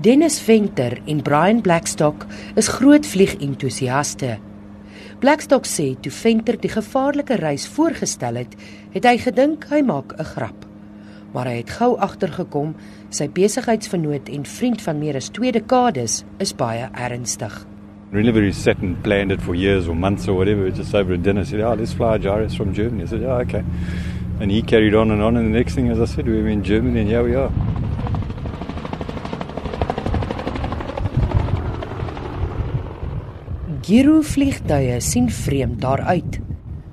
Dennis Venter en Brian Blackstock is groot vliegentoesiaste. Blackstock sê toe Venter die gevaarlike reis voorgestel het, het hy gedink hy maak 'n grap. Maar hy het gou agtergekom sy besigheidsvernoot en vriend van meer as 2 dekades is baie ernstig. Really very set and planned it for years or months or whatever, just over a dinner said, "Oh, let's fly Jairus from Germany." I said, "Yeah, okay." And he carried on and on and the next thing as I said, we were in Germany and here we are. Giro vliegtuie sien vreemd daaruit.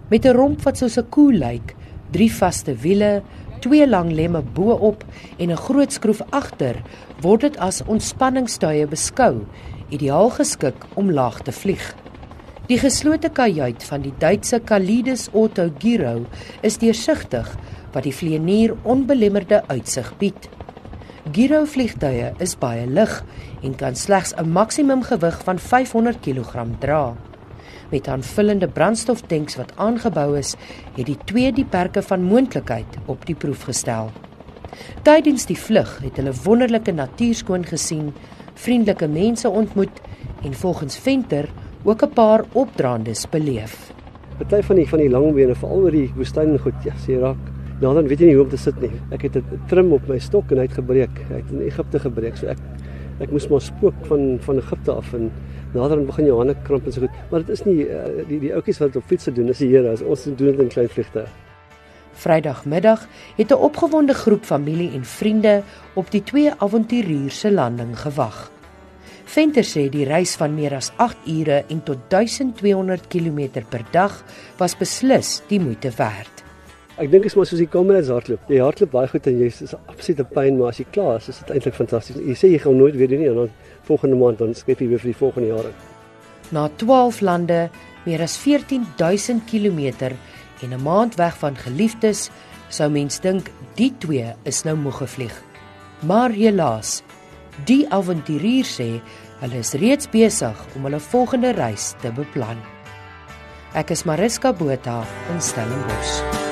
Met 'n romp wat soos 'n koe lyk, drie vaste wiele, twee lang lemme bo-op en 'n groot skroef agter, word dit as ontspanningstuie beskou, ideaal geskik om laag te vlieg. Die geslote kajuit van die Duitse Kalides Otto Giro is deursigtig wat die vlieënier onbelemmerde uitsig bied. Giro vliegtuie is baie lig en kan slegs 'n maksimum gewig van 500 kg dra. Met aanvullende brandstoftanks wat aangebou is, het die twee die perke van moontlikheid op die proef gestel. Tydens die vlug het hulle wonderlike natuur skoon gesien, vriendelike mense ontmoet en volgens Venter ook 'n paar opdraandes beleef. Party van die van die langbene veral oor die woestyn goed, ja, sê raak Nou dan weet jy nie hoe om te sit nie. Ek het 'n trim op my stok en hy het gebreek. Hy het in Egipte gebreek. So ek ek moes maar spook van van Egipte af en nader aan begin jou hande kramp en so goed. Maar dit is nie uh, die die ouetjies wat op fiets doen, dis die Here. Ons doen dit in klein vliegte. Vrydagmiddag het 'n opgewonde groep familie en vriende op die twee avonturiers se landing gewag. Venter sê die reis van meer as 8 ure en tot 1200 km per dag was beslis die moeite werd. Ek dink dit is maar soos die comrades hardloop. Jy hardloop baie goed en jy is absolute pyn, maar as jy klaar is, is dit eintlik fantasties. Jy sê jy gaan nooit weer doen nie en dan volgende maand dan skep jy weer vir die volgende jare. Na 12 lande, meer as 14000 km en 'n maand weg van geliefdes, sou mens dink die twee is nou moeg gevlieg. Maar helaas, die avonturier sê hulle is reeds besig om hulle volgende reis te beplan. Ek is Mariska Botha in Stellenbosch.